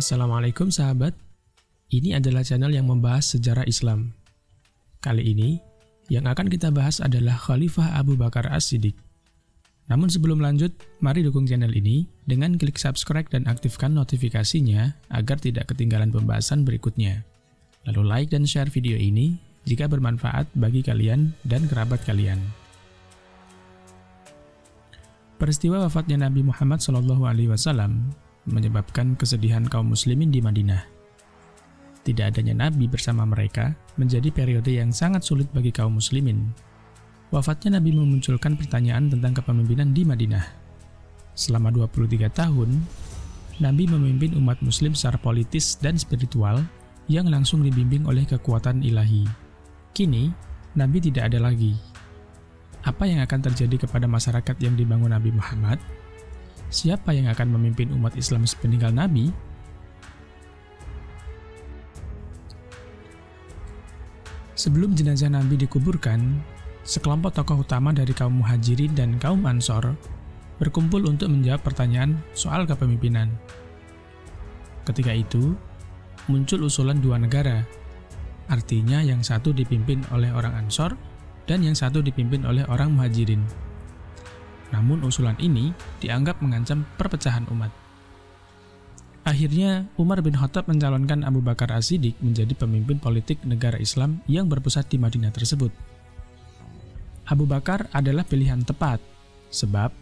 Assalamualaikum sahabat, ini adalah channel yang membahas sejarah Islam. Kali ini, yang akan kita bahas adalah Khalifah Abu Bakar As-Siddiq. Namun sebelum lanjut, mari dukung channel ini dengan klik subscribe dan aktifkan notifikasinya agar tidak ketinggalan pembahasan berikutnya. Lalu like dan share video ini jika bermanfaat bagi kalian dan kerabat kalian. Peristiwa wafatnya Nabi Muhammad SAW menyebabkan kesedihan kaum muslimin di Madinah. Tidak adanya nabi bersama mereka menjadi periode yang sangat sulit bagi kaum muslimin. Wafatnya nabi memunculkan pertanyaan tentang kepemimpinan di Madinah. Selama 23 tahun, nabi memimpin umat muslim secara politis dan spiritual yang langsung dibimbing oleh kekuatan ilahi. Kini, nabi tidak ada lagi. Apa yang akan terjadi kepada masyarakat yang dibangun Nabi Muhammad siapa yang akan memimpin umat Islam sepeninggal Nabi? Sebelum jenazah Nabi dikuburkan, sekelompok tokoh utama dari kaum muhajirin dan kaum ansor berkumpul untuk menjawab pertanyaan soal kepemimpinan. Ketika itu, muncul usulan dua negara, artinya yang satu dipimpin oleh orang ansor dan yang satu dipimpin oleh orang muhajirin. Namun usulan ini dianggap mengancam perpecahan umat. Akhirnya, Umar bin Khattab mencalonkan Abu Bakar As-Siddiq menjadi pemimpin politik negara Islam yang berpusat di Madinah tersebut. Abu Bakar adalah pilihan tepat, sebab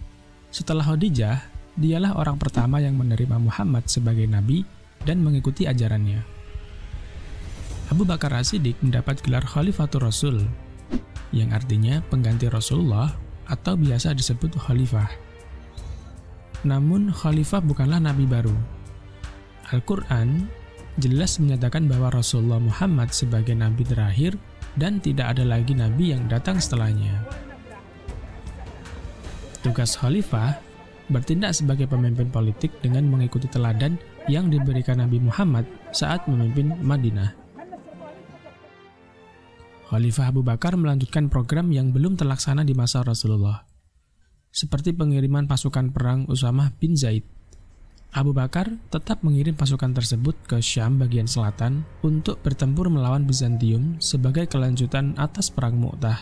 setelah Khadijah, dialah orang pertama yang menerima Muhammad sebagai nabi dan mengikuti ajarannya. Abu Bakar As-Siddiq mendapat gelar Khalifatul Rasul, yang artinya pengganti Rasulullah atau biasa disebut khalifah. Namun khalifah bukanlah nabi baru. Al-Quran jelas menyatakan bahwa Rasulullah Muhammad sebagai nabi terakhir dan tidak ada lagi nabi yang datang setelahnya. Tugas khalifah bertindak sebagai pemimpin politik dengan mengikuti teladan yang diberikan Nabi Muhammad saat memimpin Madinah. Khalifah Abu Bakar melanjutkan program yang belum terlaksana di masa Rasulullah, seperti pengiriman pasukan perang Usamah bin Zaid. Abu Bakar tetap mengirim pasukan tersebut ke Syam bagian selatan untuk bertempur melawan Bizantium sebagai kelanjutan atas Perang Mu'tah.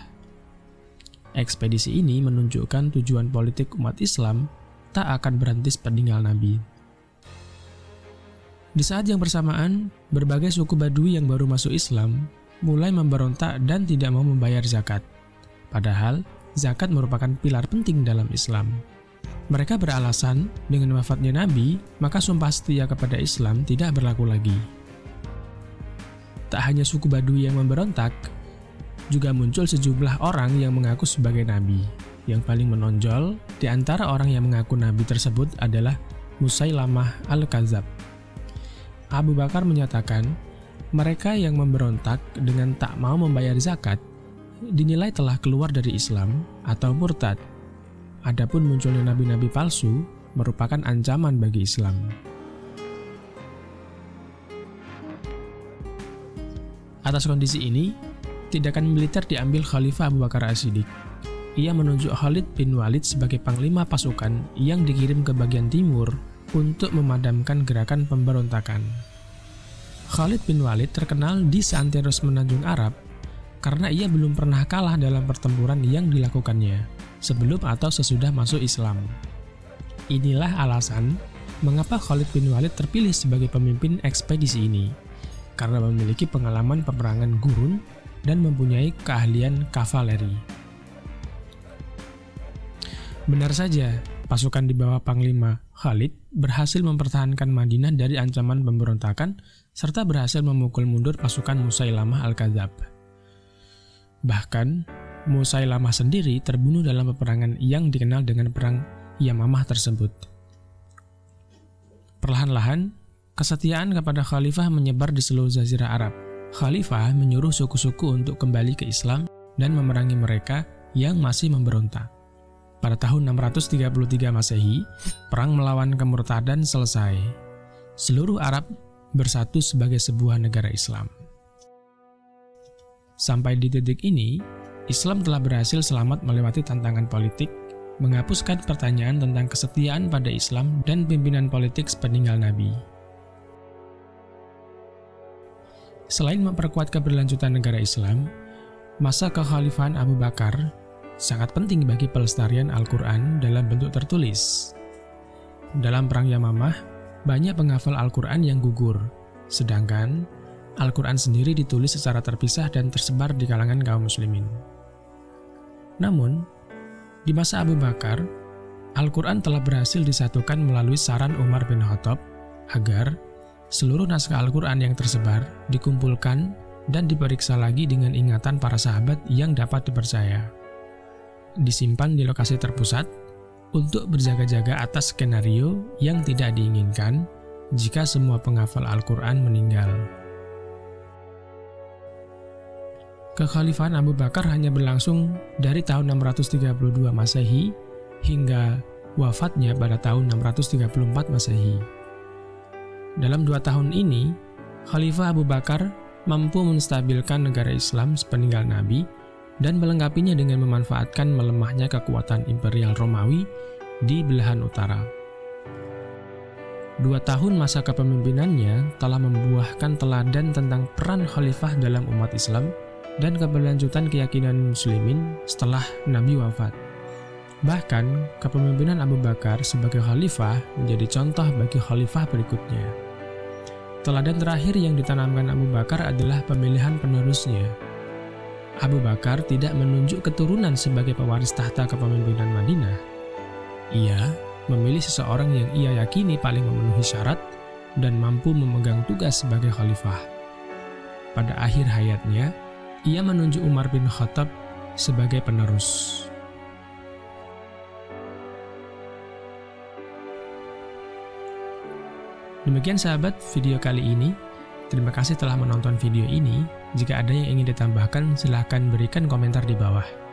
Ekspedisi ini menunjukkan tujuan politik umat Islam tak akan berhenti sepeninggal Nabi. Di saat yang bersamaan, berbagai suku Badui yang baru masuk Islam mulai memberontak dan tidak mau membayar zakat. Padahal, zakat merupakan pilar penting dalam Islam. Mereka beralasan dengan wafatnya Nabi, maka sumpah setia kepada Islam tidak berlaku lagi. Tak hanya suku Badui yang memberontak, juga muncul sejumlah orang yang mengaku sebagai Nabi. Yang paling menonjol di antara orang yang mengaku Nabi tersebut adalah Musailamah al-Kazab. Abu Bakar menyatakan mereka yang memberontak dengan tak mau membayar zakat dinilai telah keluar dari Islam atau murtad. Adapun munculnya nabi-nabi palsu merupakan ancaman bagi Islam. Atas kondisi ini, tindakan militer diambil Khalifah Abu Bakar As-Siddiq. Ia menunjuk Khalid bin Walid sebagai panglima pasukan yang dikirim ke bagian timur untuk memadamkan gerakan pemberontakan. Khalid bin Walid terkenal di seantero semenanjung Arab karena ia belum pernah kalah dalam pertempuran yang dilakukannya sebelum atau sesudah masuk Islam. Inilah alasan mengapa Khalid bin Walid terpilih sebagai pemimpin ekspedisi ini, karena memiliki pengalaman peperangan gurun dan mempunyai keahlian kavaleri. Benar saja, pasukan di bawah Panglima Khalid berhasil mempertahankan Madinah dari ancaman pemberontakan serta berhasil memukul mundur pasukan Musailamah Al-Kadzab. Bahkan, Musailamah sendiri terbunuh dalam peperangan yang dikenal dengan Perang Yamamah tersebut. Perlahan-lahan, kesetiaan kepada khalifah menyebar di seluruh jazirah Arab. Khalifah menyuruh suku-suku untuk kembali ke Islam dan memerangi mereka yang masih memberontak. Pada tahun 633 Masehi, perang melawan kemurtadan selesai. Seluruh Arab bersatu sebagai sebuah negara Islam. Sampai di titik ini, Islam telah berhasil selamat melewati tantangan politik, menghapuskan pertanyaan tentang kesetiaan pada Islam dan pimpinan politik sepeninggal Nabi. Selain memperkuat keberlanjutan negara Islam, masa kekhalifahan Abu Bakar sangat penting bagi pelestarian Al-Quran dalam bentuk tertulis. Dalam Perang Yamamah, banyak penghafal Al-Quran yang gugur, sedangkan Al-Quran sendiri ditulis secara terpisah dan tersebar di kalangan kaum muslimin. Namun, di masa Abu Bakar, Al-Quran telah berhasil disatukan melalui saran Umar bin Khattab agar seluruh naskah Al-Quran yang tersebar dikumpulkan dan diperiksa lagi dengan ingatan para sahabat yang dapat dipercaya. Disimpan di lokasi terpusat untuk berjaga-jaga atas skenario yang tidak diinginkan jika semua penghafal Al-Quran meninggal. Kekhalifahan Abu Bakar hanya berlangsung dari tahun 632 Masehi hingga wafatnya pada tahun 634 Masehi. Dalam dua tahun ini, Khalifah Abu Bakar mampu menstabilkan negara Islam sepeninggal Nabi dan melengkapinya dengan memanfaatkan melemahnya kekuatan Imperial Romawi di belahan utara. Dua tahun masa kepemimpinannya telah membuahkan teladan tentang peran khalifah dalam umat Islam dan keberlanjutan keyakinan muslimin setelah Nabi wafat. Bahkan, kepemimpinan Abu Bakar sebagai khalifah menjadi contoh bagi khalifah berikutnya. Teladan terakhir yang ditanamkan Abu Bakar adalah pemilihan penerusnya. Abu Bakar tidak menunjuk keturunan sebagai pewaris tahta kepemimpinan Madinah. Ia memilih seseorang yang ia yakini paling memenuhi syarat dan mampu memegang tugas sebagai khalifah. Pada akhir hayatnya, ia menunjuk Umar bin Khattab sebagai penerus. Demikian sahabat video kali ini. Terima kasih telah menonton video ini. Jika ada yang ingin ditambahkan, silahkan berikan komentar di bawah.